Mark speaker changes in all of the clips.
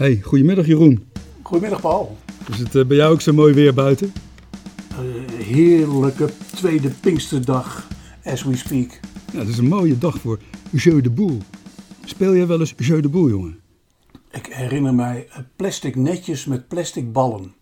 Speaker 1: Hey, goedemiddag Jeroen.
Speaker 2: Goedemiddag Paul.
Speaker 1: Is het eh, bij jou ook zo mooi weer buiten?
Speaker 2: Uh, heerlijke tweede Pinksterdag, as we speak.
Speaker 1: Ja, het is een mooie dag voor Jeu de Boel. Speel jij wel eens Jeu de Boel, jongen?
Speaker 2: Ik herinner mij eh, plastic netjes met plastic ballen.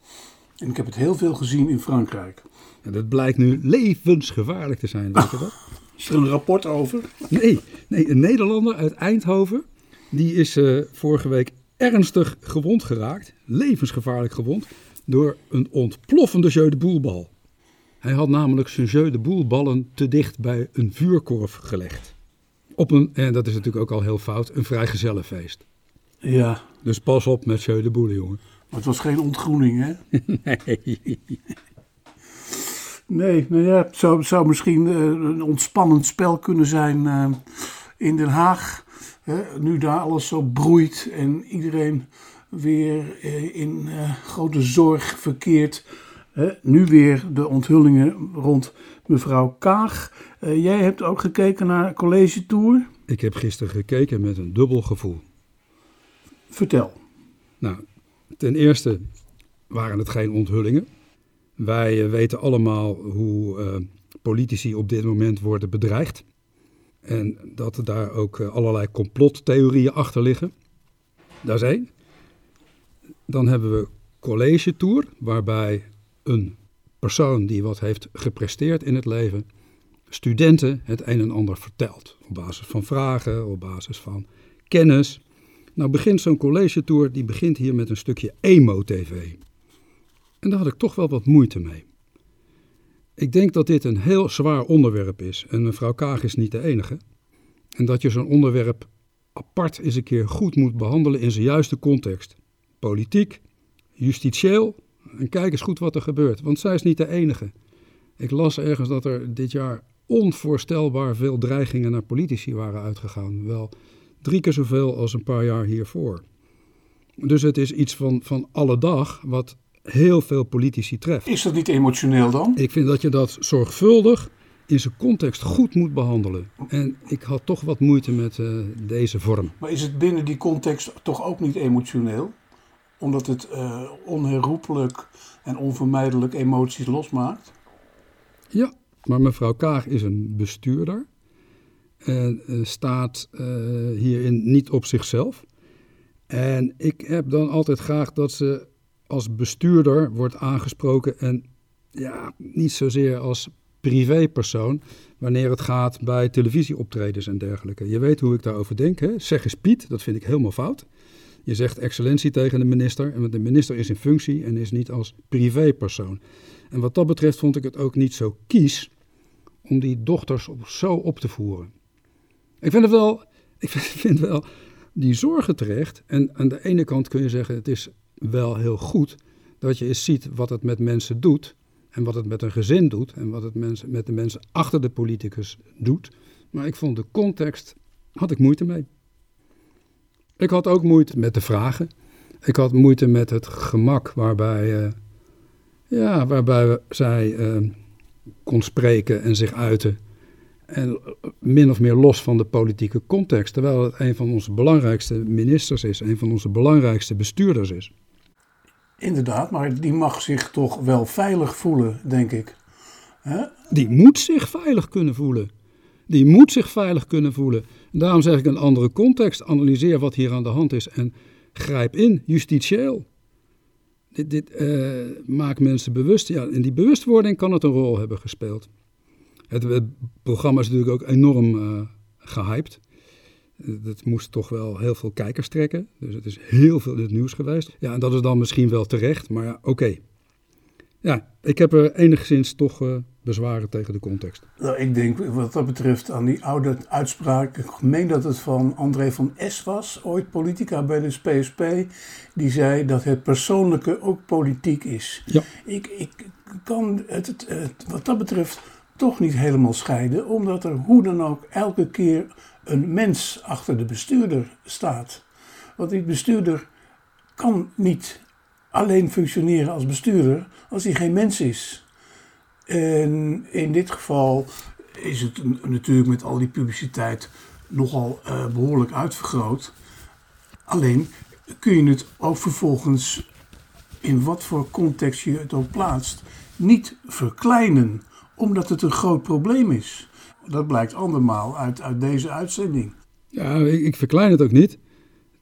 Speaker 2: En ik heb het heel veel gezien in Frankrijk.
Speaker 1: Dat blijkt nu levensgevaarlijk te zijn, weet je dat?
Speaker 2: Is er een rapport over?
Speaker 1: Nee, nee een Nederlander uit Eindhoven. Die is uh, vorige week ernstig gewond geraakt, levensgevaarlijk gewond, door een ontploffende jeu de boelbal. Hij had namelijk zijn jeu de boelballen te dicht bij een vuurkorf gelegd. Op een, en dat is natuurlijk ook al heel fout, een vrijgezellenfeest.
Speaker 2: Ja.
Speaker 1: Dus pas op met jeu de boelen, jongen.
Speaker 2: Maar het was geen ontgroening, hè?
Speaker 1: nee.
Speaker 2: Nee, nou ja, het zou, zou misschien uh, een ontspannend spel kunnen zijn uh, in Den Haag. Hè, nu daar alles zo broeit en iedereen weer uh, in grote zorg verkeert. Hè, nu weer de onthullingen rond mevrouw Kaag. jij hebt ook gekeken naar College Tour?
Speaker 1: Ik heb gisteren gekeken met een dubbel gevoel.
Speaker 2: Vertel.
Speaker 1: Nou, ten eerste waren het geen onthullingen. Wij weten allemaal hoe uh, politici op dit moment worden bedreigd. En dat daar ook allerlei complottheorieën achter liggen. Is één. Dan hebben we college tour, waarbij een persoon die wat heeft gepresteerd in het leven, studenten het een en ander vertelt. Op basis van vragen, op basis van kennis. Nou begint zo'n college tour, die begint hier met een stukje emo-tv. En daar had ik toch wel wat moeite mee. Ik denk dat dit een heel zwaar onderwerp is en mevrouw Kaag is niet de enige. En dat je zo'n onderwerp apart eens een keer goed moet behandelen in zijn juiste context. Politiek, justitieel en kijk eens goed wat er gebeurt, want zij is niet de enige. Ik las ergens dat er dit jaar onvoorstelbaar veel dreigingen naar politici waren uitgegaan. Wel drie keer zoveel als een paar jaar hiervoor. Dus het is iets van, van alle dag wat heel veel politici treft.
Speaker 2: Is dat niet emotioneel dan?
Speaker 1: Ik vind dat je dat zorgvuldig in zijn context goed moet behandelen. En ik had toch wat moeite met uh, deze vorm.
Speaker 2: Maar is het binnen die context toch ook niet emotioneel? Omdat het uh, onherroepelijk en onvermijdelijk emoties losmaakt?
Speaker 1: Ja, maar mevrouw Kaag is een bestuurder. En uh, staat hierin niet op zichzelf. En ik heb dan altijd graag dat ze als bestuurder wordt aangesproken en ja, niet zozeer als privépersoon wanneer het gaat bij televisieoptredens en dergelijke. Je weet hoe ik daarover denk. Hè? Zeg eens Piet, dat vind ik helemaal fout. Je zegt excellentie tegen de minister, en de minister is in functie en is niet als privépersoon. En wat dat betreft vond ik het ook niet zo kies om die dochters zo op te voeren. Ik vind het wel, ik vind wel die zorgen terecht. En aan de ene kant kun je zeggen, het is wel heel goed dat je eens ziet wat het met mensen doet. En wat het met een gezin doet. En wat het mensen, met de mensen achter de politicus doet. Maar ik vond de context, had ik moeite mee. Ik had ook moeite met de vragen. Ik had moeite met het gemak waarbij, uh, ja, waarbij zij uh, kon spreken en zich uiten. En min of meer los van de politieke context. Terwijl het een van onze belangrijkste ministers is, een van onze belangrijkste bestuurders is.
Speaker 2: Inderdaad, maar die mag zich toch wel veilig voelen, denk ik.
Speaker 1: Die moet zich veilig kunnen voelen. Die moet zich veilig kunnen voelen. Daarom zeg ik een andere context. Analyseer wat hier aan de hand is en grijp in, justitieel. Dit, dit uh, maakt mensen bewust. Ja, in die bewustwording kan het een rol hebben gespeeld. Het, het programma is natuurlijk ook enorm uh, gehyped. Dat moest toch wel heel veel kijkers trekken. Dus het is heel veel in het nieuws geweest. Ja, en dat is dan misschien wel terecht, maar ja, oké. Okay. Ja, ik heb er enigszins toch uh, bezwaren tegen de context.
Speaker 2: Nou, ik denk wat dat betreft aan die oude uitspraak. Ik meen dat het van André van S was, ooit politica bij de PSP. Die zei dat het persoonlijke ook politiek is.
Speaker 1: Ja.
Speaker 2: Ik, ik kan het, het, het wat dat betreft toch niet helemaal scheiden, omdat er hoe dan ook elke keer een mens achter de bestuurder staat. Want die bestuurder kan niet alleen functioneren als bestuurder als hij geen mens is. En in dit geval is het natuurlijk met al die publiciteit nogal uh, behoorlijk uitvergroot. Alleen, kun je het ook vervolgens, in wat voor context je het ook plaatst, niet verkleinen, omdat het een groot probleem is. Dat blijkt andermaal uit, uit deze uitzending.
Speaker 1: Ja, ik, ik verklein het ook niet.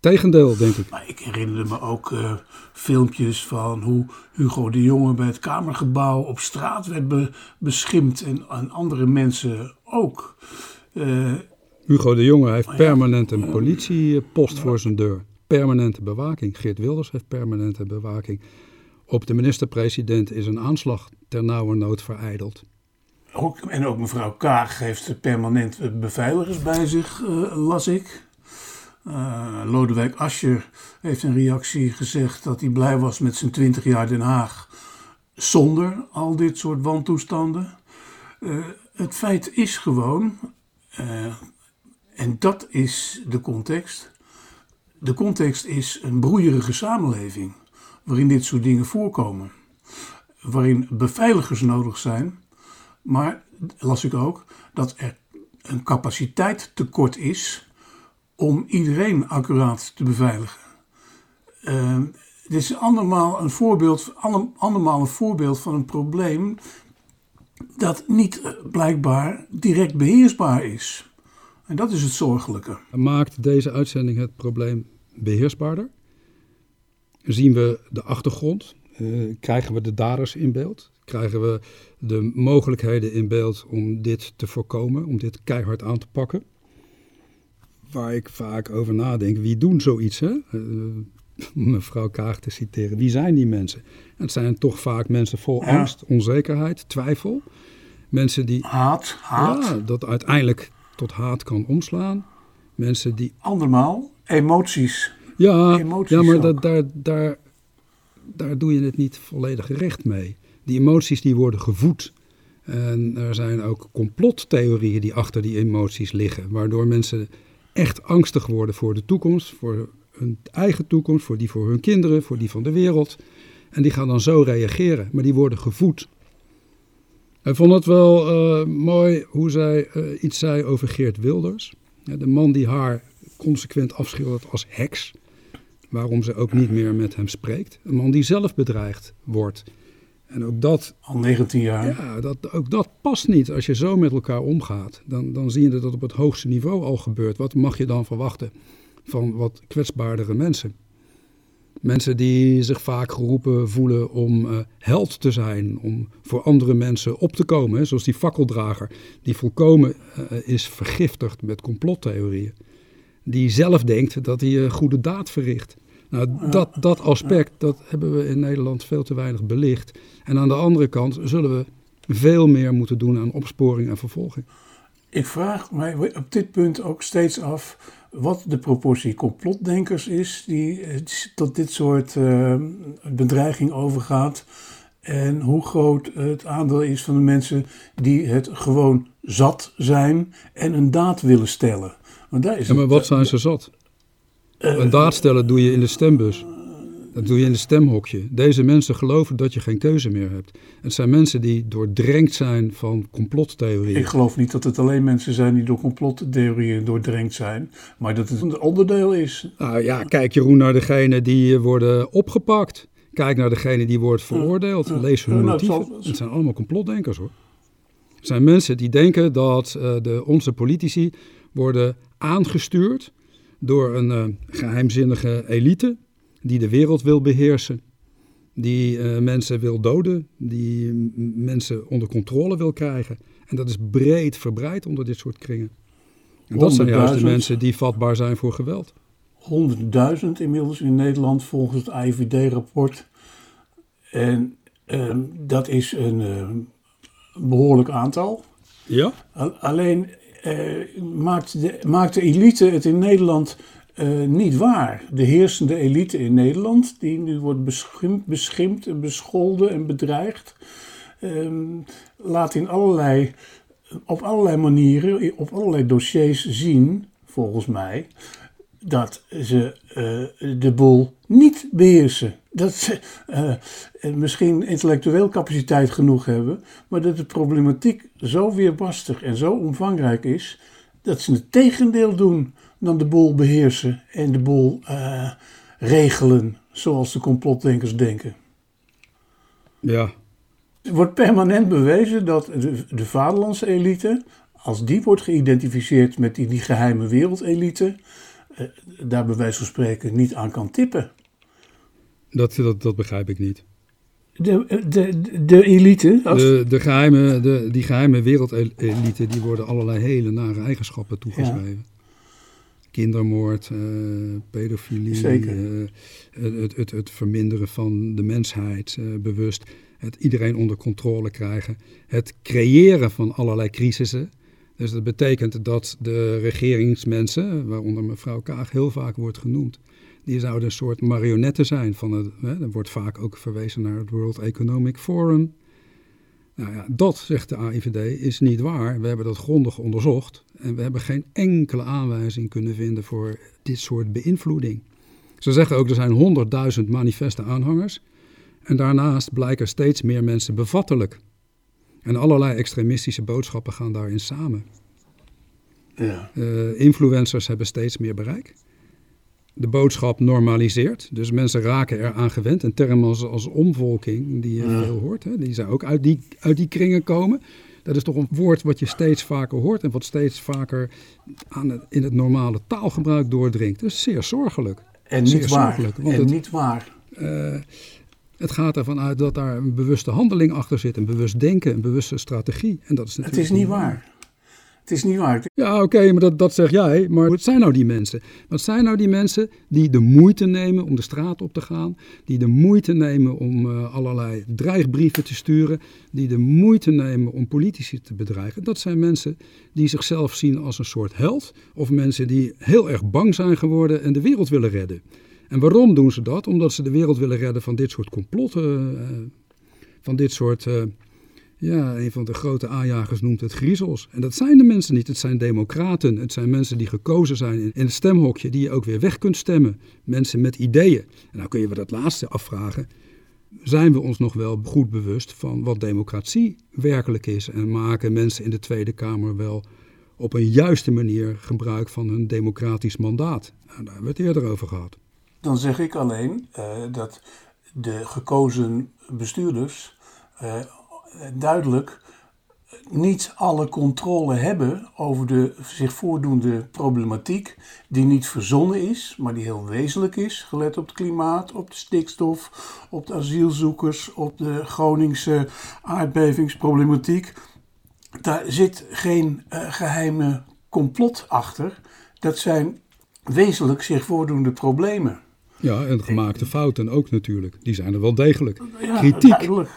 Speaker 1: Tegendeel, denk ik.
Speaker 2: Maar ik herinner me ook uh, filmpjes van hoe Hugo de Jonge bij het Kamergebouw op straat werd be beschimpt en, en, andere mensen ook.
Speaker 1: Uh, Hugo de Jonge heeft permanent een politiepost voor zijn deur. Permanente bewaking. Geert Wilders heeft permanente bewaking. Op de minister-president is een aanslag ter nauwe nood vereideld.
Speaker 2: Ook, en ook mevrouw Kaag heeft permanent beveiligers bij zich, uh, las ik. Uh, Lodewijk Asscher heeft in reactie gezegd dat hij blij was met zijn 20 jaar Den Haag zonder al dit soort wantoestanden. Uh, het feit is gewoon, en dat is de context. De context is een broeierige samenleving waarin dit soort dingen voorkomen. Waarin beveiligers nodig zijn, maar las ik ook dat er een capaciteit tekort is om iedereen accuraat te beveiligen. Uh, dit is andermaal een, voorbeeld, andermaal een voorbeeld van een probleem dat niet eh, blijkbaar direct beheersbaar is. En dat is het zorgelijke.
Speaker 1: Maakt deze uitzending het probleem beheersbaarder? Zien we de achtergrond? Uh, krijgen we de daders in beeld? Krijgen we de mogelijkheden in beeld om dit te voorkomen, om dit keihard aan te pakken? waar ik vaak over nadenk. Wie doen zoiets? Hè? Uh, mevrouw Kaag te citeren. Wie zijn die mensen? het zijn toch vaak mensen vol ja. angst, onzekerheid, twijfel. Mensen die.
Speaker 2: Haat, haat.
Speaker 1: Ja, dat uiteindelijk tot haat kan omslaan. Mensen die.
Speaker 2: Andermaal, emoties.
Speaker 1: Ja, emoties ja maar dat, daar, daar, daar doe je het niet volledig recht mee. Die emoties die worden gevoed. En er zijn ook complottheorieën die achter die emoties liggen, waardoor mensen echt angstig worden voor de toekomst, voor hun eigen toekomst, voor die voor hun kinderen, voor die van de wereld. En die gaan dan zo reageren, maar die worden gevoed. Ik vond het wel uh, mooi hoe zij uh, iets zei over Geert Wilders. De man die haar consequent afschildert als heks. Waarom ze ook niet meer met hem spreekt. Een man die zelf bedreigd wordt. En ook dat.
Speaker 2: Al 19 jaar.
Speaker 1: Ja, dat, ook dat past niet. Als je zo met elkaar omgaat, dan, dan zie je dat het op het hoogste niveau al gebeurt. Wat mag je dan verwachten van wat kwetsbaardere mensen? Mensen die zich vaak geroepen voelen om uh, held te zijn, om voor andere mensen op te komen. Hè, zoals die fakkeldrager, die volkomen uh, is vergiftigd met complottheorieën. Die zelf denkt dat hij een goede daad verricht. Nou, dat, dat aspect, dat hebben we in Nederland veel te weinig belicht. En aan de andere kant zullen we veel meer moeten doen aan opsporing en vervolging.
Speaker 2: Ik vraag mij op dit punt ook steeds af wat de proportie complotdenkers is die tot dit soort uh, bedreiging overgaat. En hoe groot het aandeel is van de mensen die het gewoon zat zijn en een daad willen stellen.
Speaker 1: Want daar is ja, maar wat zijn ze zat? Een daad stellen doe je in de stembus. Dat doe je in de stemhokje. Deze mensen geloven dat je geen keuze meer hebt. Het zijn mensen die doordrenkt zijn van complottheorieën.
Speaker 2: Ik geloof niet dat het alleen mensen zijn die door complottheorieën doordrenkt zijn, maar dat het een onderdeel is.
Speaker 1: Nou ja, kijk Jeroen naar degene die worden opgepakt. Kijk naar degene die wordt veroordeeld. Lees hun nou, motieven. Het zijn allemaal complotdenkers hoor. Het zijn mensen die denken dat uh, de, onze politici worden aangestuurd door een uh, geheimzinnige elite die de wereld wil beheersen, die uh, mensen wil doden, die mensen onder controle wil krijgen. En dat is breed verbreid onder dit soort kringen. En dat zijn juist de mensen die vatbaar zijn voor geweld.
Speaker 2: 100.000 inmiddels in Nederland volgens het IVD-rapport. En uh, dat is een uh, behoorlijk aantal.
Speaker 1: Ja.
Speaker 2: Alleen uh, maakt, de, elite het in Nederland uh, niet waar. De heersende elite in Nederland, die nu wordt beschimpt, en bescholden en bedreigd, uh, laat in allerlei, op allerlei manieren, op allerlei dossiers zien, volgens mij, dat ze uh, de boel niet beheersen. Dat ze uh, misschien intellectueel capaciteit genoeg hebben, maar dat de problematiek zo weerbarstig en zo omvangrijk is, dat ze het tegendeel doen dan de boel beheersen en de boel uh, regelen zoals de complotdenkers denken.
Speaker 1: Ja.
Speaker 2: Er wordt permanent bewezen dat de, de vaderlandse elite, als die wordt geïdentificeerd met die, die geheime wereldelite, eh, daar bij wijze van spreken niet aan kan tippen.
Speaker 1: Dat, dat, dat begrijp ik niet.
Speaker 2: De, de, de elite? Als...
Speaker 1: De, de geheime, de, die geheime wereldelite, die worden allerlei hele nare eigenschappen toegeschreven. Kindermoord, uh, pedofilie,
Speaker 2: Zeker.
Speaker 1: uh, het, het, het verminderen van de mensheid uh, bewust, het iedereen onder controle krijgen, het creëren van allerlei crisissen. Dus dat betekent dat de regeringsmensen, waaronder mevrouw Kaag heel vaak wordt genoemd, die zouden een soort marionetten zijn van het. Hè, er wordt vaak ook verwezen naar het World Economic Forum. Nou ja, dat, zegt de AIVD, is niet waar. We hebben dat grondig onderzocht en we hebben geen enkele aanwijzing kunnen vinden voor dit soort beïnvloeding. Ze zeggen ook er zijn 100.000 manifeste aanhangers en daarnaast blijken steeds meer mensen bevattelijk. En allerlei extremistische boodschappen gaan daarin samen.
Speaker 2: Ja.
Speaker 1: Uh, influencers hebben steeds meer bereik de boodschap normaliseert. Dus mensen raken eraan gewend. Een term als, als omvolking, die je
Speaker 2: Ja.
Speaker 1: veel hoort, hè, die zou ook uit die, uit die kringen komen. Dat is toch een woord wat je steeds vaker hoort en wat steeds vaker aan het, in het normale taalgebruik doordringt. Dat is zeer zorgelijk.
Speaker 2: En
Speaker 1: Zeer
Speaker 2: niet waar.
Speaker 1: zorgelijk, want
Speaker 2: En
Speaker 1: het-
Speaker 2: niet waar.
Speaker 1: Eh, het gaat ervan uit dat daar een bewuste handeling achter zit, een bewust denken, een bewuste strategie. En dat is
Speaker 2: Het
Speaker 1: natuurlijk
Speaker 2: is niet waar. Het is niet waar.
Speaker 1: Ja, oké, maar dat, dat zeg jij. Maar wat zijn nou die mensen? Wat zijn nou die mensen die de moeite nemen om de straat op te gaan? Die de moeite nemen om eh, allerlei dreigbrieven te sturen? Die de moeite nemen om politici te bedreigen? Dat zijn mensen die zichzelf zien als een soort held. Of mensen die heel erg bang zijn geworden en de wereld willen redden. En waarom doen ze dat? Omdat ze de wereld willen redden van dit soort complotten. eh, van dit soort... eh, ja, een van de grote aanjagers noemt het griezels. En dat zijn de mensen niet. Het zijn democraten. Het zijn mensen die gekozen zijn in, het stemhokje, die je ook weer weg kunt stemmen. Mensen met ideeën. En nou kun je we dat laatste afvragen. Zijn we ons nog wel goed bewust van wat democratie werkelijk is? En maken mensen in de Tweede Kamer wel op een juiste manier gebruik van hun democratisch mandaat? Nou, daar hebben we het eerder over gehad.
Speaker 2: Dan zeg ik alleen eh, dat de gekozen bestuurders eh, duidelijk niet alle controle hebben over de zich voordoende problematiek, die niet verzonnen is, maar die heel wezenlijk is, gelet op het klimaat, op de stikstof, op de asielzoekers, op de Groningse aardbevingsproblematiek. Daar zit geen eh, geheime complot achter. Dat zijn wezenlijk zich voordoende problemen.
Speaker 1: Ja, en gemaakte fouten ook natuurlijk. Die zijn er wel degelijk.
Speaker 2: Ja,
Speaker 1: Kritiek.
Speaker 2: duidelijk.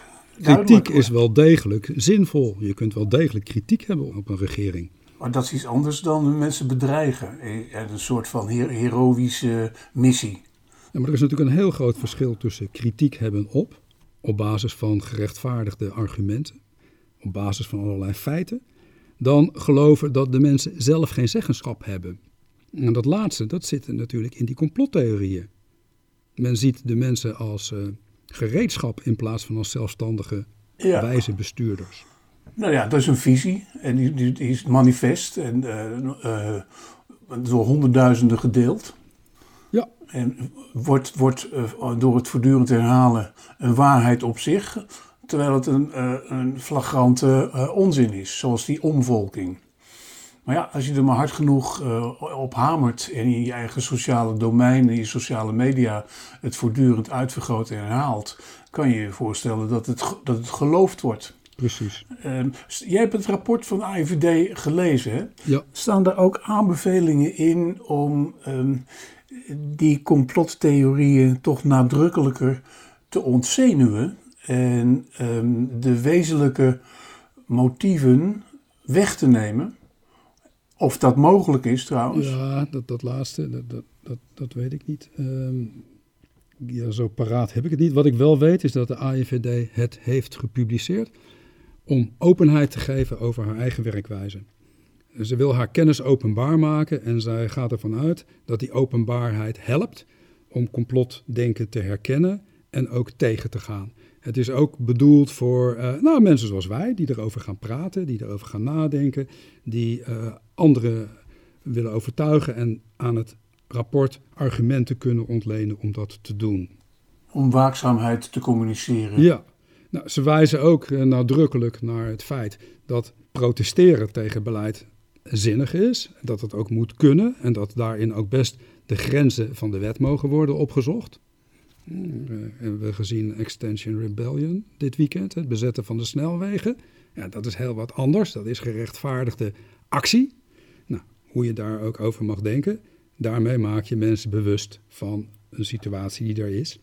Speaker 1: Kritiek is wel degelijk zinvol. Je kunt wel degelijk kritiek hebben op een regering.
Speaker 2: Maar dat is iets anders dan mensen bedreigen. Eh, Een soort van her- heroïsche missie.
Speaker 1: Ja, maar er is natuurlijk een heel groot verschil tussen kritiek hebben op, op basis van gerechtvaardigde argumenten, op basis van allerlei feiten, dan geloven dat de mensen zelf geen zeggenschap hebben. En dat laatste, dat zit natuurlijk in die complottheorieën. Men ziet de mensen als eh, gereedschap in plaats van als zelfstandige,
Speaker 2: Ja.
Speaker 1: wijze bestuurders.
Speaker 2: Nou ja, dat is een visie. En die, die, die is manifest en eh, eh, door honderdduizenden gedeeld.
Speaker 1: Ja.
Speaker 2: En wordt, wordt door het voortdurend herhalen een waarheid op zich. Terwijl het een, een flagrante onzin is, zoals die omvolking. Maar ja, als je er maar hard genoeg eh, op hamert en in je eigen sociale domein, in je sociale media, het voortdurend uitvergroot en herhaalt, kan je je voorstellen dat het, dat het geloofd wordt.
Speaker 1: Precies.
Speaker 2: Ehm, jij hebt het rapport van de AIVD gelezen. Hè?
Speaker 1: Ja,
Speaker 2: Staan daar ook aanbevelingen in om ehm, die complottheorieën toch nadrukkelijker te ontzenuwen en ehm, de wezenlijke motieven weg te nemen? Of dat mogelijk is trouwens.
Speaker 1: Ja, dat, dat laatste, dat, dat, dat, weet ik niet. Ehm, ja, zo paraat heb ik het niet. Wat ik wel weet is dat de AIVD het heeft gepubliceerd om openheid te geven over haar eigen werkwijze. Ze wil haar kennis openbaar maken en zij gaat ervan uit dat die openbaarheid helpt om complotdenken te herkennen en ook tegen te gaan. Het is ook bedoeld voor eh, nou, mensen zoals wij, die erover gaan praten, die erover gaan nadenken, die eh, anderen willen overtuigen en aan het rapport argumenten kunnen ontlenen om dat te doen.
Speaker 2: Om waakzaamheid te communiceren.
Speaker 1: Ja, nou, ze wijzen ook eh, nadrukkelijk naar het feit dat protesteren tegen beleid zinnig is, dat het ook moet kunnen en dat daarin ook best de grenzen van de wet mogen worden opgezocht. Hmm, eh, hebben we gezien Extension Rebellion dit weekend, het bezetten van de snelwegen. Ja, dat is heel wat anders, dat is gerechtvaardigde actie. Hoe je daar ook over mag denken, daarmee maak je mensen bewust van een situatie die er is.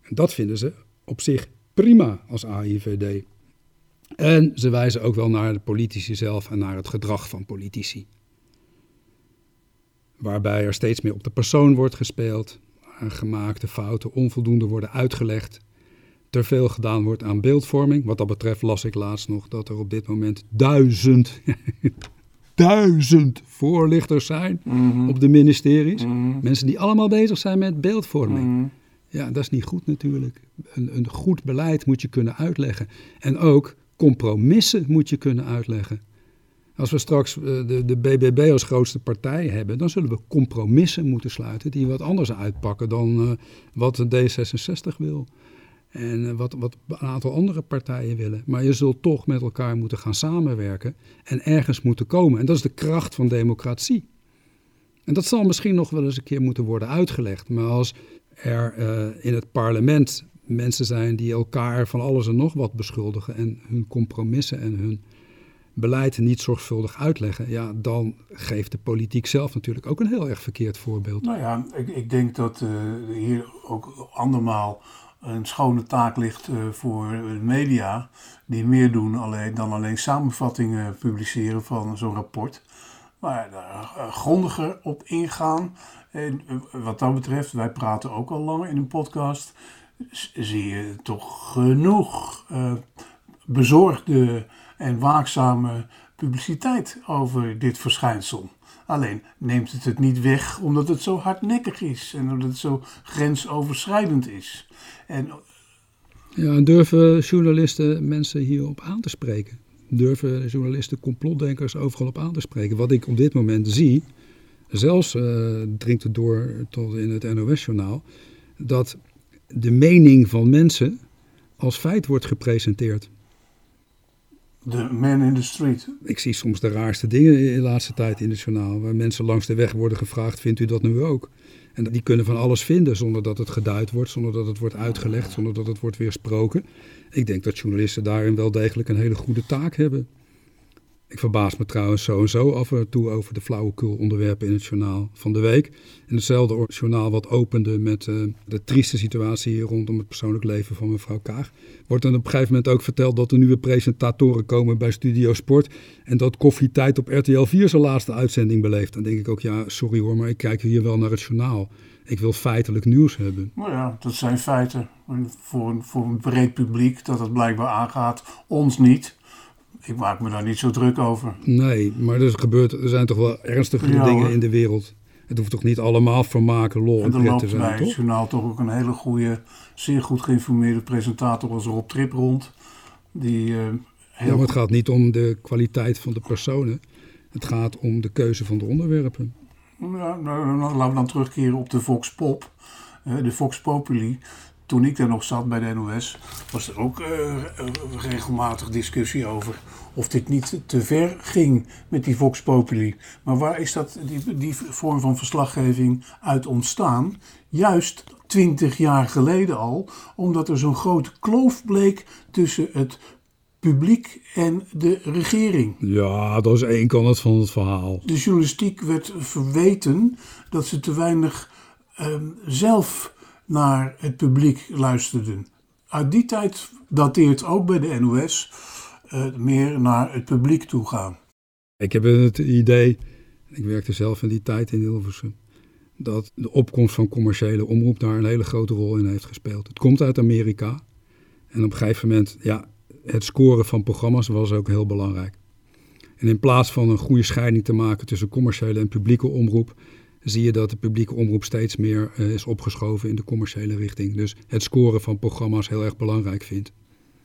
Speaker 1: En dat vinden ze op zich prima als AIVD. En ze wijzen ook wel naar de politici zelf en naar het gedrag van politici. Waarbij er steeds meer op de persoon wordt gespeeld, gemaakte fouten onvoldoende worden uitgelegd, te veel gedaan wordt aan beeldvorming. Wat dat betreft las ik laatst nog dat er op dit moment duizend, duizend voorlichters zijn
Speaker 2: Mhm.
Speaker 1: op de ministeries.
Speaker 2: Mhm.
Speaker 1: Mensen die allemaal bezig zijn met beeldvorming.
Speaker 2: Mhm.
Speaker 1: Ja, dat is niet goed natuurlijk. Een, een goed beleid moet je kunnen uitleggen. En ook compromissen moet je kunnen uitleggen. Als we straks eh, de, de BBB als grootste partij hebben, dan zullen we compromissen moeten sluiten die wat anders uitpakken dan eh, wat de D66 wil. En eh, wat, wat een aantal andere partijen willen. Maar je zult toch met elkaar moeten gaan samenwerken en ergens moeten komen. En dat is de kracht van democratie. En dat zal misschien nog wel eens een keer moeten worden uitgelegd. Maar als er eh, in het parlement mensen zijn die elkaar van alles en nog wat beschuldigen en hun compromissen en hun beleid niet zorgvuldig uitleggen, ja, dan geeft de politiek zelf natuurlijk ook een heel erg verkeerd voorbeeld.
Speaker 2: Nou ja, ik, ik denk dat eh, hier ook andermaal een schone taak ligt eh, voor media, die meer doen alleen, dan alleen samenvattingen publiceren van zo'n rapport. Maar daar eh, grondiger op ingaan. En eh, wat dat betreft, wij praten ook al lang in een podcast, zie je toch genoeg eh, bezorgde en waakzame publiciteit over dit verschijnsel. Alleen neemt het het niet weg omdat het zo hardnekkig is en omdat het zo grensoverschrijdend is. En
Speaker 1: Ja, en durven journalisten mensen hierop aan te spreken? Durven journalisten complotdenkers overal op aan te spreken? Wat ik op dit moment zie, zelfs eh, dringt het door tot in het NOS-journaal, dat de mening van mensen als feit wordt gepresenteerd.
Speaker 2: De man in the street.
Speaker 1: Ik zie soms de raarste dingen in de laatste tijd in het journaal, waar mensen langs de weg worden gevraagd, vindt u dat nu ook? En die kunnen van alles vinden zonder dat het geduid wordt, zonder dat het wordt uitgelegd, zonder dat het wordt weersproken. Ik denk dat journalisten daarin wel degelijk een hele goede taak hebben. Ik verbaas me trouwens zo en zo af en toe over de flauwekul onderwerpen in het journaal van de week. En hetzelfde journaal wat opende met eh, de trieste situatie rondom het persoonlijk leven van mevrouw Kaag. Wordt dan op een gegeven moment ook verteld dat er nieuwe presentatoren komen bij Studio Sport. En dat Koffietijd op RTL 4 zijn laatste uitzending beleeft. Dan denk ik ook, ja, sorry hoor, maar ik kijk hier wel naar het journaal. Ik wil feitelijk nieuws hebben.
Speaker 2: Nou ja, dat zijn feiten. Voor een breed publiek dat het blijkbaar aangaat, ons niet. Ik maak me daar niet zo druk over.
Speaker 1: Nee, maar er, gebeurt, er zijn toch wel ernstige
Speaker 2: Ja,
Speaker 1: dingen
Speaker 2: hoor.
Speaker 1: in de wereld. Het hoeft toch niet allemaal vermaken, lol en
Speaker 2: En er
Speaker 1: te
Speaker 2: loopt bij
Speaker 1: zijn,
Speaker 2: het journaal toch ook een hele goede, zeer goed geïnformeerde presentator als Rob Trip rond. Die eh,
Speaker 1: Ja,
Speaker 2: heel
Speaker 1: maar het gaat niet om de kwaliteit van de personen. Het gaat om de keuze van de onderwerpen.
Speaker 2: Ja, nou, nou, laten we dan terugkeren op de Vox Pop, eh, de Vox Populi. Toen ik daar nog zat bij de NOS, was er ook eh, regelmatig discussie over of dit niet te ver ging met die Vox Populi. Maar waar is dat, die, die vorm van verslaggeving uit ontstaan? Juist twintig jaar geleden al, omdat er zo'n grote kloof bleek tussen het publiek en de regering.
Speaker 1: Ja, dat is één kant van het verhaal.
Speaker 2: De journalistiek werd verweten dat ze te weinig ehm, zelf naar het publiek luisterden. Uit die tijd dateert ook bij de NOS eh, meer naar het publiek toe gaan.
Speaker 1: Ik heb het idee, ik werkte zelf in die tijd in Hilversum, dat de opkomst van commerciële omroep daar een hele grote rol in heeft gespeeld. Het komt uit Amerika en op een gegeven moment, ja, het scoren van programma's was ook heel belangrijk. En in plaats van een goede scheiding te maken tussen commerciële en publieke omroep, zie je dat de publieke omroep steeds meer eh, is opgeschoven in de commerciële richting. Dus het scoren van programma's heel erg belangrijk vindt.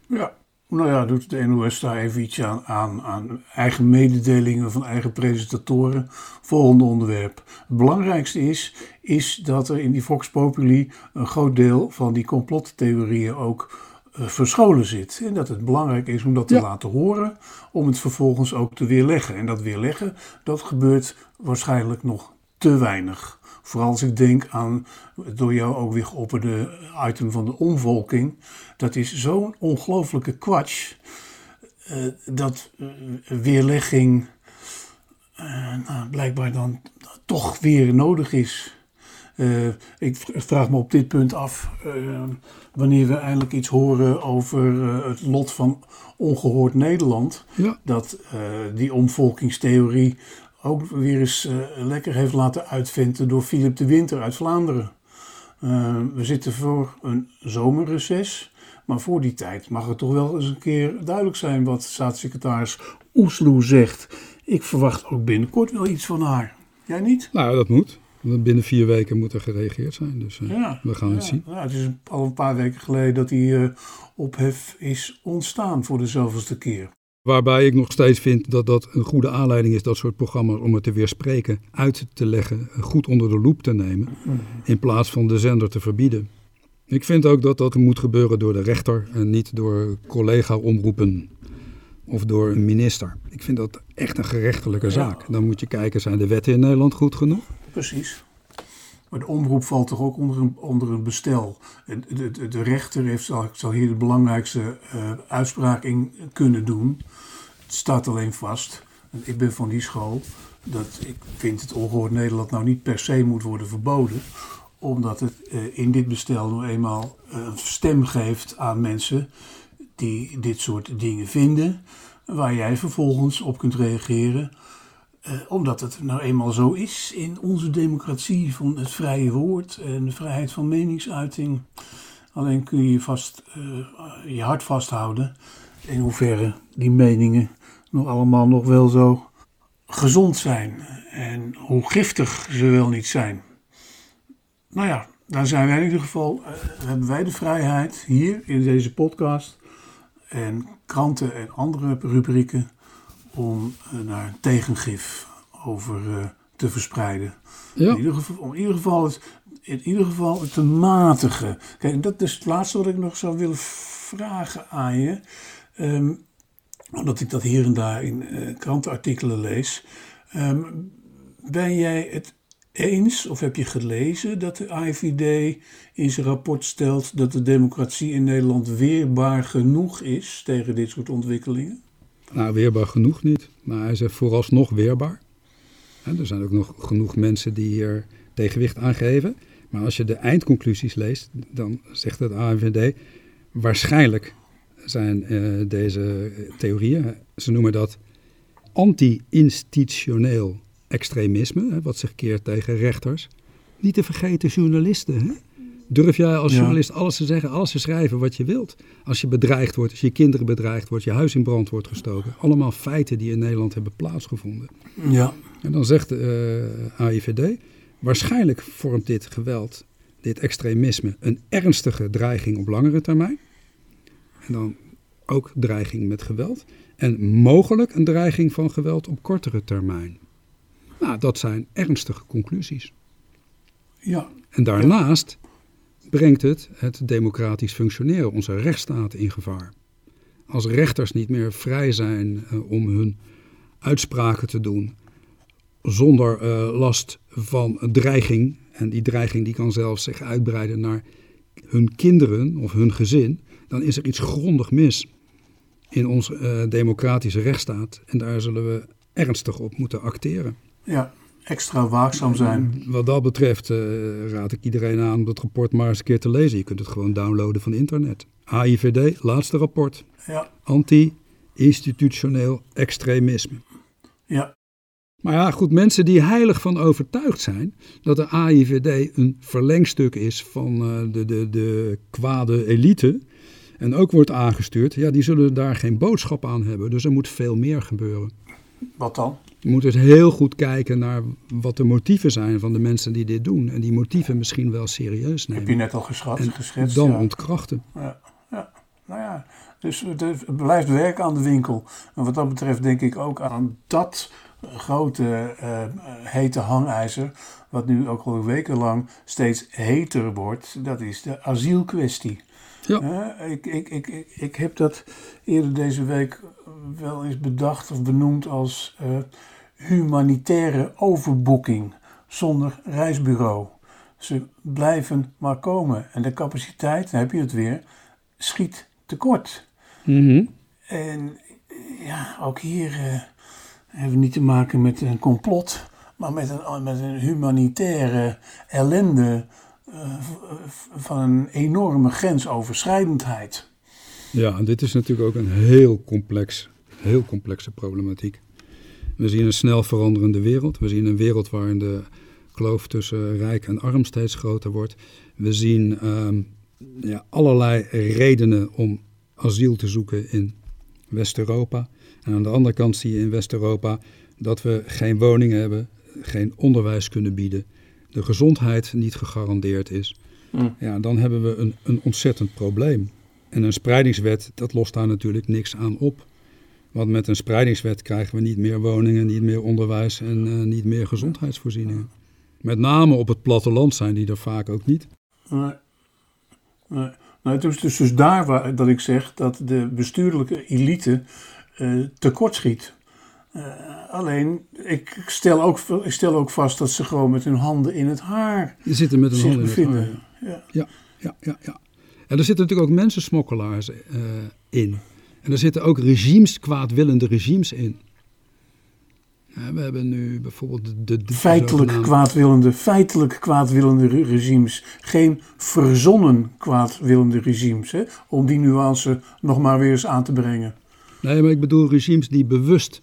Speaker 2: Ja, Nou ja, doet de NOS daar even iets aan, aan, aan eigen mededelingen van eigen presentatoren. Volgende onderwerp. Het belangrijkste is, is dat er in die Vox Populi een groot deel van die complottheorieën ook uh, verscholen zit. En dat het belangrijk is om dat te
Speaker 1: Ja.
Speaker 2: laten horen, om het vervolgens ook te weerleggen. En dat weerleggen, dat gebeurt waarschijnlijk nog te weinig. Vooral als ik denk aan het door jou ook weer geopperde item van de omvolking. Dat is zo'n ongelooflijke kwatsch. eh, dat eh, weerlegging eh, nou, blijkbaar dan toch weer nodig is. Ik vraag me op dit punt af wanneer we eindelijk iets horen over het lot van ongehoord Nederland.
Speaker 1: Ja,
Speaker 2: Dat die omvolkingstheorie ook weer eens eh, lekker heeft laten uitventen door Philip de Winter uit Vlaanderen. Eh, we zitten voor een zomerreces. Maar voor die tijd mag het toch wel eens een keer duidelijk zijn wat staatssecretaris Oesloe zegt. Ik verwacht ook binnenkort wel iets van haar. Jij niet?
Speaker 1: nou dat moet. Binnen vier weken moet er gereageerd zijn. Dus eh,
Speaker 2: Ja.
Speaker 1: we gaan het zien.
Speaker 2: ja, het is al een paar weken geleden dat die ophef is ontstaan voor de zoveelste keer.
Speaker 1: Waarbij ik nog steeds vind dat dat een goede aanleiding is, dat soort programma's, om het te weerspreken, uit te leggen, goed onder de loep te nemen, in plaats van de zender te verbieden. Ik vind ook dat dat moet gebeuren door de rechter en niet door collega-omroepen of door een minister. Ik vind dat echt een gerechtelijke zaak. Dan moet je kijken, zijn de wetten in Nederland goed genoeg?
Speaker 2: Precies. Maar de omroep valt toch ook onder een, onder een bestel. De, de, de rechter heeft, zal, zal hier de belangrijkste eh, uitspraak in kunnen doen. Het staat alleen vast. En ik ben van die school dat ik vind het ongehoord Nederland nou niet per se moet worden verboden. Omdat het eh, in dit bestel nou eenmaal een stem geeft aan mensen die dit soort dingen vinden. Waar jij vervolgens op kunt reageren. Eh, omdat het nou eenmaal zo is in onze democratie van het vrije woord en de vrijheid van meningsuiting. Alleen kun je vast, eh, je hart vasthouden in hoeverre die meningen nog allemaal nog wel zo gezond zijn en hoe giftig ze wel niet zijn. Nou ja, daar zijn wij in ieder geval, eh, hebben wij de vrijheid hier in deze podcast en kranten en andere rubrieken om eh, daar een tegengif over eh, te verspreiden.
Speaker 1: Ja,
Speaker 2: In, ieder geval, om in ieder geval het, in ieder geval het te matigen. Kijk, dat is het laatste wat ik nog zou willen vragen aan je. Ehm, omdat ik dat hier en daar in eh, krantenartikelen lees. Ehm, ben jij het eens of heb je gelezen dat de AIVD in zijn rapport stelt dat de democratie in Nederland weerbaar genoeg is tegen dit soort ontwikkelingen?
Speaker 1: Nou weerbaar genoeg niet, maar hij zegt vooralsnog weerbaar. Er zijn ook nog genoeg mensen die hier tegenwicht aan geven. Maar als je de eindconclusies leest, dan zegt het AIVD... waarschijnlijk zijn eh, deze theorieën, ze noemen dat anti-institutioneel extremisme... Hè, wat zich keert tegen rechters. Niet te vergeten journalisten. Hè? Durf jij als
Speaker 2: Ja.
Speaker 1: journalist alles te zeggen, alles te schrijven wat je wilt? Als je bedreigd wordt, als je kinderen bedreigd wordt, je huis in brand wordt gestoken. Allemaal feiten die in Nederland hebben plaatsgevonden.
Speaker 2: Ja,
Speaker 1: En dan zegt de eh, AIVD, waarschijnlijk vormt dit geweld, dit extremisme, een ernstige dreiging op langere termijn. En dan ook dreiging met geweld. En mogelijk een dreiging van geweld op kortere termijn. Nou, dat zijn ernstige conclusies.
Speaker 2: ja,
Speaker 1: En daarnaast brengt het het democratisch functioneren, onze rechtsstaat in gevaar. Als rechters niet meer vrij zijn eh, om hun uitspraken te doen zonder eh, last van dreiging, en die dreiging die kan zelfs zich uitbreiden naar hun kinderen of hun gezin, dan is er iets grondig mis in onze eh, democratische rechtsstaat. En daar zullen we ernstig op moeten acteren.
Speaker 2: ja. Extra waakzaam zijn.
Speaker 1: Wat dat betreft eh, raad ik iedereen aan om dat rapport maar eens een keer te lezen. Je kunt het gewoon downloaden van internet. AIVD, laatste rapport.
Speaker 2: Ja,
Speaker 1: Anti-institutioneel extremisme.
Speaker 2: ja,
Speaker 1: Maar ja, goed, mensen die heilig van overtuigd zijn dat de AIVD een verlengstuk is van eh, de, de, de kwade elite en ook wordt aangestuurd, ja, die zullen daar geen boodschap aan hebben. Dus er moet veel meer gebeuren.
Speaker 2: wat dan?
Speaker 1: Je moet dus heel goed kijken naar wat de motieven zijn van de mensen die dit doen. En die motieven misschien wel serieus
Speaker 2: Heb je
Speaker 1: nemen.
Speaker 2: net al geschat,
Speaker 1: En
Speaker 2: geschetst.
Speaker 1: dan
Speaker 2: ja.
Speaker 1: ontkrachten.
Speaker 2: Ja, ja. Nou ja, Dus er blijft werk aan de winkel. En wat dat betreft denk ik ook aan dat grote uh, hete hangijzer, wat nu ook al wekenlang steeds heter wordt, dat is de asielkwestie. Ja. ik, ik, ik, ik, ik heb dat eerder deze week wel eens bedacht of benoemd als uh, humanitaire overboeking zonder reisbureau. Ze blijven maar komen en de capaciteit, dan heb je het weer, schiet tekort. Mm En ja, ook hier uh, hebben niet te maken met een complot, maar met een, met een humanitaire ellende uh, van een enorme grensoverschrijdendheid.
Speaker 1: Ja, en dit is natuurlijk ook een heel complex, heel complexe problematiek. We zien een snel veranderende wereld. We zien een wereld waarin de kloof tussen rijk en arm steeds groter wordt. We zien um, ja, allerlei redenen om asiel te zoeken in West-Europa. En aan de andere kant zie je in West-Europa dat we geen woningen hebben, geen onderwijs kunnen bieden, de gezondheid niet gegarandeerd is. Mm. Ja, dan hebben we een, een ontzettend probleem. En een spreidingswet, dat lost daar natuurlijk niks aan op. Want met een spreidingswet krijgen we niet meer woningen, niet meer onderwijs en uh, niet meer gezondheidsvoorzieningen. Met name op het platteland zijn die er vaak ook niet.
Speaker 2: Nee. nee. Nou, het is dus, dus daar waar, dat ik zeg dat de bestuurlijke elite uh, tekortschiet. Uh, alleen, ik stel, ook, ik stel ook vast dat ze gewoon met hun handen in het haar
Speaker 1: Je zitten met hun handen bevinden. in het haar. Ja. Ja, ja, ja, ja. En er zitten natuurlijk ook mensensmokkelaars uh, in. En er zitten ook regimes, kwaadwillende regimes in. Ja, we hebben nu bijvoorbeeld de... de,
Speaker 2: feitelijk, kwaadwillende, feitelijk kwaadwillende regimes. Geen verzonnen kwaadwillende regimes. Hè? Om die nuance nog maar weer eens aan te brengen.
Speaker 1: Nee, maar ik bedoel regimes die bewust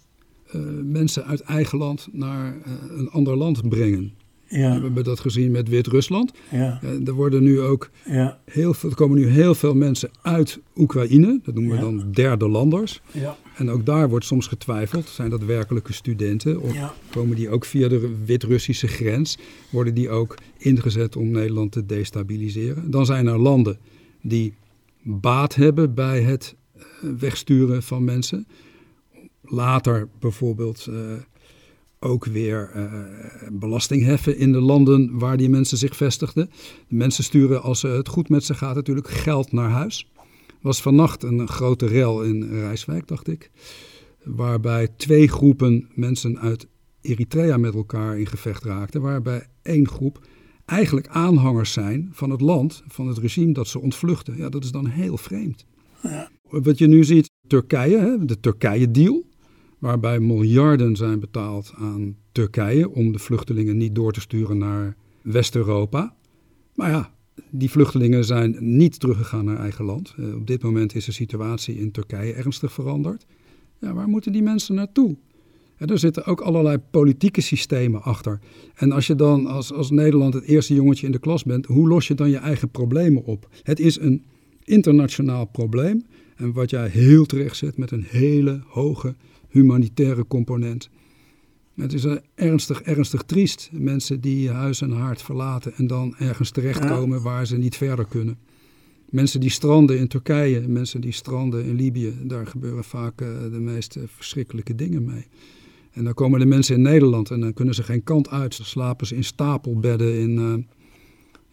Speaker 1: uh, mensen uit eigen land naar uh, een ander land brengen. Ja. We hebben dat gezien met Wit-Rusland. Ja. Uh, er, worden nu ook ja. heel veel, er komen nu heel veel mensen uit Oekraïne. Dat noemen we dan derde landers. Ja. En ook daar wordt soms getwijfeld. Zijn dat werkelijke studenten? Of komen die ook via de Wit-Russische grens? Worden die ook ingezet om Nederland te destabiliseren? Dan zijn er landen die baat hebben bij het wegsturen van mensen. Later bijvoorbeeld... Uh, ook weer uh, belasting heffen in de landen waar die mensen zich vestigden. De mensen sturen, als het goed met ze gaat, natuurlijk geld naar huis. was vannacht een grote rel in Rijswijk, dacht ik. Waarbij twee groepen mensen uit Eritrea met elkaar in gevecht raakten. Waarbij één groep eigenlijk aanhangers zijn van het land, van het regime dat ze ontvluchten. Ja, dat is dan heel vreemd. Ja. Wat je nu ziet, Turkije, de Turkije-deal waarbij miljarden zijn betaald aan Turkije om de vluchtelingen niet door te sturen naar West-Europa. Maar ja, die vluchtelingen zijn niet teruggegaan naar eigen land. Uh, op dit moment is de situatie in Turkije ernstig veranderd. Ja, waar moeten die mensen naartoe? En er zitten ook allerlei politieke systemen achter. En als je dan als, als Nederland het eerste jongetje in de klas bent, hoe los je dan je eigen problemen op? Het is een internationaal probleem. En wat jij heel terecht zet met een hele hoge humanitaire component. Het is ernstig, ernstig triest. Mensen die huis en haard verlaten en dan ergens terechtkomen waar ze niet verder kunnen. Mensen die stranden in Turkije, mensen die stranden in Libië, daar gebeuren vaak uh, de meest verschrikkelijke dingen mee. En dan komen de mensen in Nederland en dan kunnen ze geen kant uit. Dan slapen ze in stapelbedden in uh,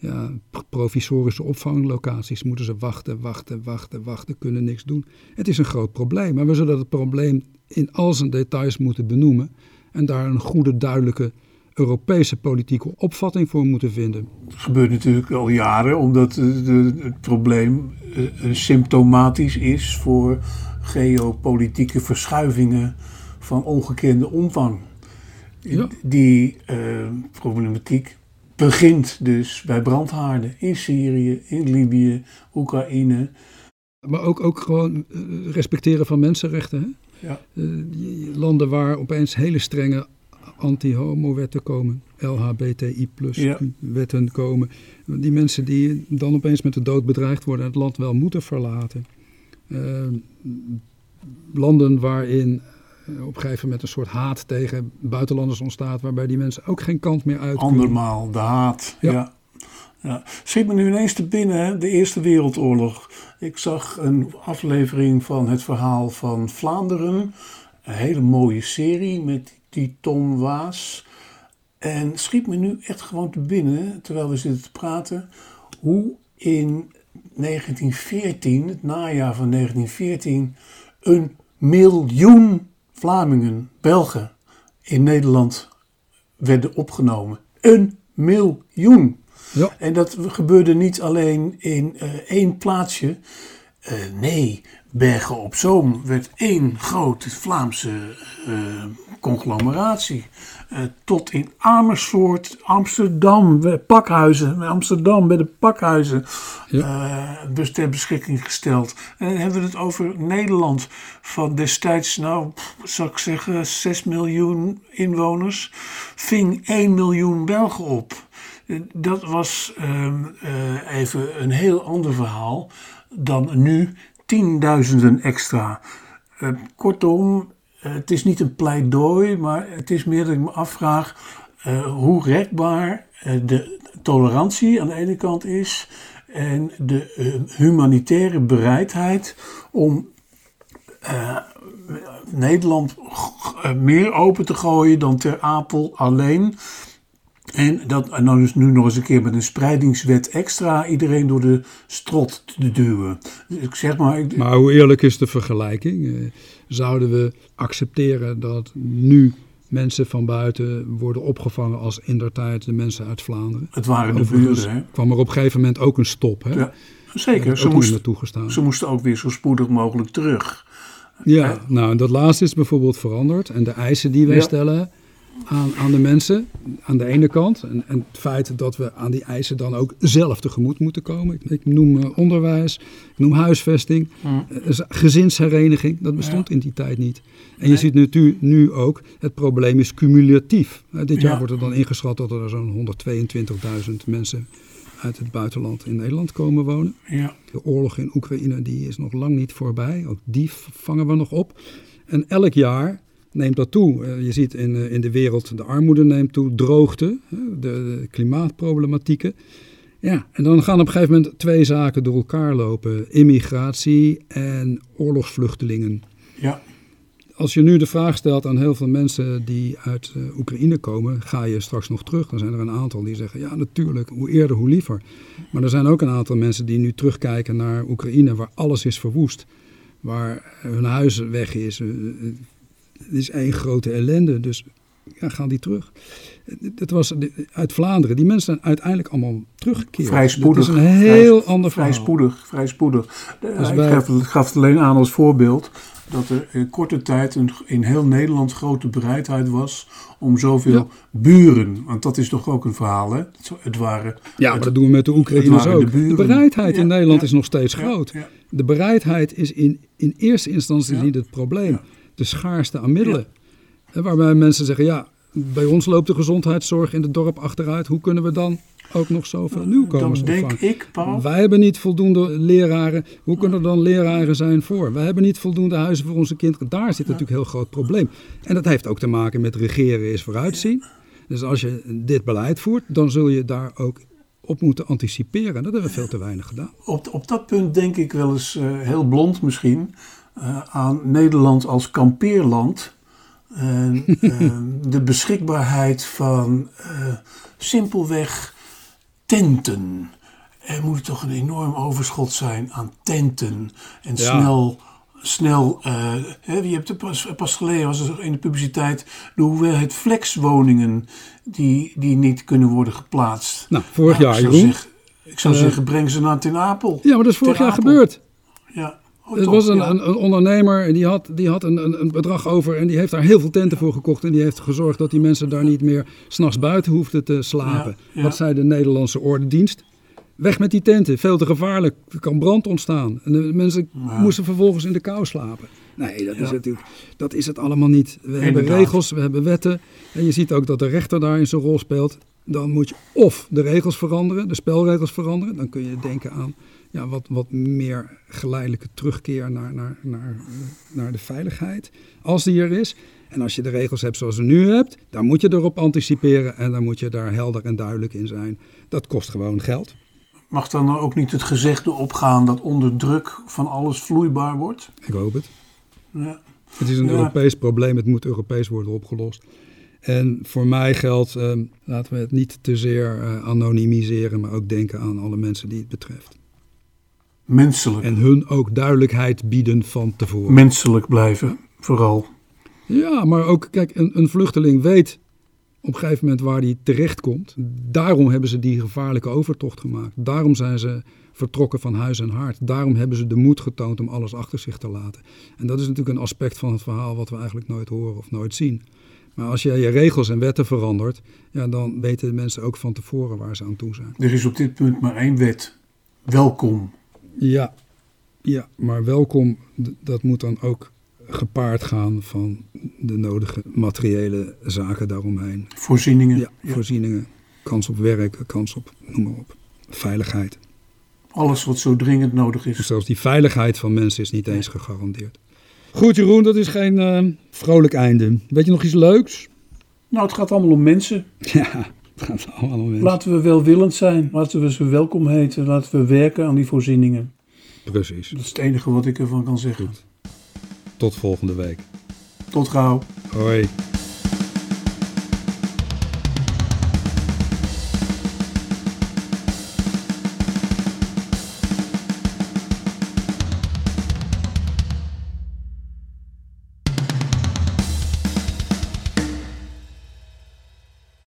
Speaker 1: ja, provisorische opvanglocaties. Moeten ze wachten, wachten, wachten, wachten, kunnen niks doen. Het is een groot probleem, maar we zullen het probleem in al zijn details moeten benoemen en daar een goede, duidelijke Europese politieke opvatting voor moeten vinden.
Speaker 2: Dat gebeurt natuurlijk al jaren, omdat het probleem uh, symptomatisch is voor geopolitieke verschuivingen van ongekende omvang. Ja. Die uh, problematiek begint dus bij brandhaarden in Syrië, in Libië, Oekraïne.
Speaker 1: Maar ook, ook gewoon respecteren van mensenrechten. Hè? Ja. Uh, landen waar opeens hele strenge anti-homo-wetten komen, LHBTI-plus-wetten komen. Die mensen die dan opeens met de dood bedreigd worden en het land wel moeten verlaten. Uh, landen waarin eh, op een gegeven moment een soort haat tegen buitenlanders ontstaat, waarbij die mensen ook geen kant meer uit.
Speaker 2: Andermaal, de haat. Ja. Ja. Schiet me nu ineens te binnen, de Eerste Wereldoorlog. Ik zag een aflevering van het verhaal van Vlaanderen. Een hele mooie serie met die Tom Waas. En schiet me nu echt gewoon te binnen, terwijl we zitten te praten, hoe in 1914, het najaar van 1914, een miljoen Vlamingen, Belgen in Nederland werden opgenomen. Een miljoen.
Speaker 1: Ja.
Speaker 2: En dat gebeurde niet alleen in uh, één plaatsje. Uh, nee, Bergen op Zoom werd één grote Vlaamse uh, conglomeratie. tot in Amersfoort, Amsterdam, Pakhuizen, Amsterdam bij de Pakhuizen ja. ter beschikking gesteld. En dan hebben we het over Nederland van destijds, nou, zou ik zeggen, 6 miljoen inwoners, ving 1 miljoen Belgen op. Dat was uh, even een heel ander verhaal dan nu tienduizenden extra. Uh, kortom, uh, het is niet een pleidooi, maar het is meer dat ik me afvraag hoe rekbaar de tolerantie aan de ene kant is en de humanitaire bereidheid om Nederland meer open te gooien dan Ter Apel alleen. En dat en dan dus nu nog eens een keer met een spreidingswet extra iedereen door de strot te duwen. Ik zeg maar, ik,
Speaker 1: maar hoe eerlijk is de vergelijking? Eh, zouden we accepteren dat nu mensen van buiten worden opgevangen als in der tijd de mensen uit Vlaanderen?
Speaker 2: Het waren de buren. Hè?
Speaker 1: kwam er op een gegeven moment ook een stop. Hè?
Speaker 2: Ja, zeker. Ze moesten, ze moesten ook weer zo spoedig mogelijk terug.
Speaker 1: Ja, nou, dat laatste is bijvoorbeeld veranderd. En de eisen die wij
Speaker 2: Ja.
Speaker 1: stellen aan, aan de mensen, aan de ene kant. En, en het feit dat we aan die eisen dan ook zelf tegemoet moeten komen. Ik, ik noem eh, onderwijs, ik noem huisvesting, eh, gezinshereniging. Dat bestond in die tijd niet. En je ziet nu, nu ook, het probleem is cumulatief. Eh, dit jaar
Speaker 2: Ja.
Speaker 1: wordt er dan ingeschat dat er zo'n 122.000 mensen uit het buitenland in Nederland komen wonen.
Speaker 2: Ja.
Speaker 1: De oorlog in Oekraïne die is nog lang niet voorbij. Ook die vangen we nog op. En elk jaar neemt dat toe. Eh, je ziet in, eh, in de wereld de armoede neemt toe, droogte, de, de klimaatproblematieken. Ja, en dan gaan op een gegeven moment twee zaken door elkaar lopen. Immigratie en oorlogsvluchtelingen.
Speaker 2: Ja.
Speaker 1: Als je nu de vraag stelt aan heel veel mensen die uit eh, Oekraïne komen, ga je straks nog terug? Dan zijn er een aantal die zeggen, ja natuurlijk, hoe eerder hoe liever. Maar er zijn ook een aantal mensen die nu terugkijken naar Oekraïne, waar alles is verwoest. Waar hun huis weg is. Het is één grote ellende, dus ja, gaan die terug. Dat was de- uit Vlaanderen. Die mensen zijn uiteindelijk allemaal teruggekeerd.
Speaker 2: Vrij spoedig.
Speaker 1: Dat is een heel
Speaker 2: Vrij-
Speaker 1: ander
Speaker 2: Vrij
Speaker 1: verhaal.
Speaker 2: spoedig, vrij spoedig. De-
Speaker 1: Dus
Speaker 2: ik
Speaker 1: wij-
Speaker 2: gaf, het alleen aan als voorbeeld dat er in korte tijd een, in heel Nederland grote bereidheid was om zoveel
Speaker 1: Ja.
Speaker 2: buren, want dat is toch ook een verhaal, hè? Het- waren,
Speaker 1: Ja, maar
Speaker 2: het-
Speaker 1: dat doen we met de Oekraïners
Speaker 2: de
Speaker 1: ook. De,
Speaker 2: buren.
Speaker 1: bereidheid in Nederland
Speaker 2: ja.
Speaker 1: is nog steeds groot. De bereidheid is in, in eerste instantie niet het probleem. De schaarste aan middelen. En waarbij mensen zeggen, ja, bij ons loopt de gezondheidszorg in het dorp achteruit. Hoe kunnen we dan ook nog zoveel nieuwkomers
Speaker 2: Dan denk ik, Paul,
Speaker 1: Wij hebben niet voldoende leraren. Hoe kunnen er dan leraren zijn voor? Wij hebben niet voldoende huizen voor onze kinderen. Daar zit natuurlijk een heel groot probleem. En dat heeft ook te maken met regeren is vooruitzien. Dus als je dit beleid voert, dan zul je daar ook op moeten anticiperen. En dat hebben we veel te weinig gedaan.
Speaker 2: op, op dat punt denk ik wel eens eh, heel blond misschien aan Nederland als kampeerland. En, eh, de beschikbaarheid van eh, simpelweg tenten. Er moet toch een enorm overschot zijn aan tenten. En
Speaker 1: Ja.
Speaker 2: snel, snel eh, hè, je hebt pas, pas geleden was er in de publiciteit de hoeveelheid flexwoningen die, die niet kunnen worden geplaatst.
Speaker 1: Nou, vorig
Speaker 2: Ja,
Speaker 1: jaar,
Speaker 2: ik zou
Speaker 1: Jeroen.
Speaker 2: ik zou
Speaker 1: Eh,
Speaker 2: zeggen, breng ze naar Ten Apel.
Speaker 1: Ja, maar dat is vorig jaar gebeurd.
Speaker 2: Ja. Oh,
Speaker 1: Er
Speaker 2: toch?
Speaker 1: was een,
Speaker 2: Ja.
Speaker 1: een, een ondernemer en die had, die had een, een, een bedrag over en die heeft daar heel veel tenten voor gekocht. En die heeft gezorgd dat die mensen daar niet meer s'nachts buiten hoefden te slapen.
Speaker 2: Ja, ja.
Speaker 1: Wat zei de Nederlandse ordendienst? Weg met die tenten, veel te gevaarlijk, er kan brand ontstaan. En de mensen moesten vervolgens in de kou slapen. Nee, dat is, natuurlijk, dat is het allemaal niet. We hebben regels, we hebben wetten. En je ziet ook dat de rechter daarin zijn rol speelt. Dan moet je of de regels veranderen, de spelregels veranderen. Dan kun je denken aan ja, wat, wat meer geleidelijke terugkeer naar, naar, naar, naar de veiligheid, als die er is. En als je de regels hebt zoals je nu hebt, dan moet je erop anticiperen en dan moet je daar helder en duidelijk in zijn. Dat kost gewoon geld.
Speaker 2: Mag dan ook niet het gezegde opgaan dat onder druk van alles vloeibaar wordt?
Speaker 1: Ik hoop het.
Speaker 2: Ja.
Speaker 1: Het is een
Speaker 2: Ja.
Speaker 1: Europees probleem, het moet Europees worden opgelost. En voor mij geldt, eh, laten we het niet te zeer eh, anonimiseren, maar ook denken aan alle mensen die het betreft.
Speaker 2: Menselijk.
Speaker 1: En hun ook duidelijkheid bieden van tevoren.
Speaker 2: Menselijk blijven, vooral.
Speaker 1: Ja, maar ook, kijk, een, een vluchteling weet op een gegeven moment waar hij terechtkomt. Daarom hebben ze die gevaarlijke overtocht gemaakt. Daarom zijn ze vertrokken van huis en hart. Daarom hebben ze de moed getoond om alles achter zich te laten. En dat is natuurlijk een aspect van het verhaal wat we eigenlijk nooit horen of nooit zien. Maar als je je regels en wetten verandert, ja, dan weten de mensen ook van tevoren waar ze aan toe zijn.
Speaker 2: Er is op dit punt maar één wet. Welkom.
Speaker 1: Ja, ja maar welkom, dat moet dan ook gepaard gaan van de nodige materiële zaken daaromheen.
Speaker 2: Voorzieningen.
Speaker 1: Ja, voorzieningen, kans op werk, kans op, noem maar op, veiligheid.
Speaker 2: Alles wat zo dringend nodig is.
Speaker 1: zelfs die veiligheid van mensen is niet eens gegarandeerd. Goed Jeroen, dat is geen eh, vrolijk einde. Weet je nog iets leuks?
Speaker 2: Nou, het gaat allemaal om mensen.
Speaker 1: Ja, het gaat allemaal om mensen.
Speaker 2: Laten we welwillend zijn. Laten we ze welkom heten. Laten we werken aan die voorzieningen.
Speaker 1: Precies.
Speaker 2: Dat is het enige wat ik ervan kan zeggen.
Speaker 1: Tot volgende week.
Speaker 2: Tot gauw.
Speaker 1: Hoi.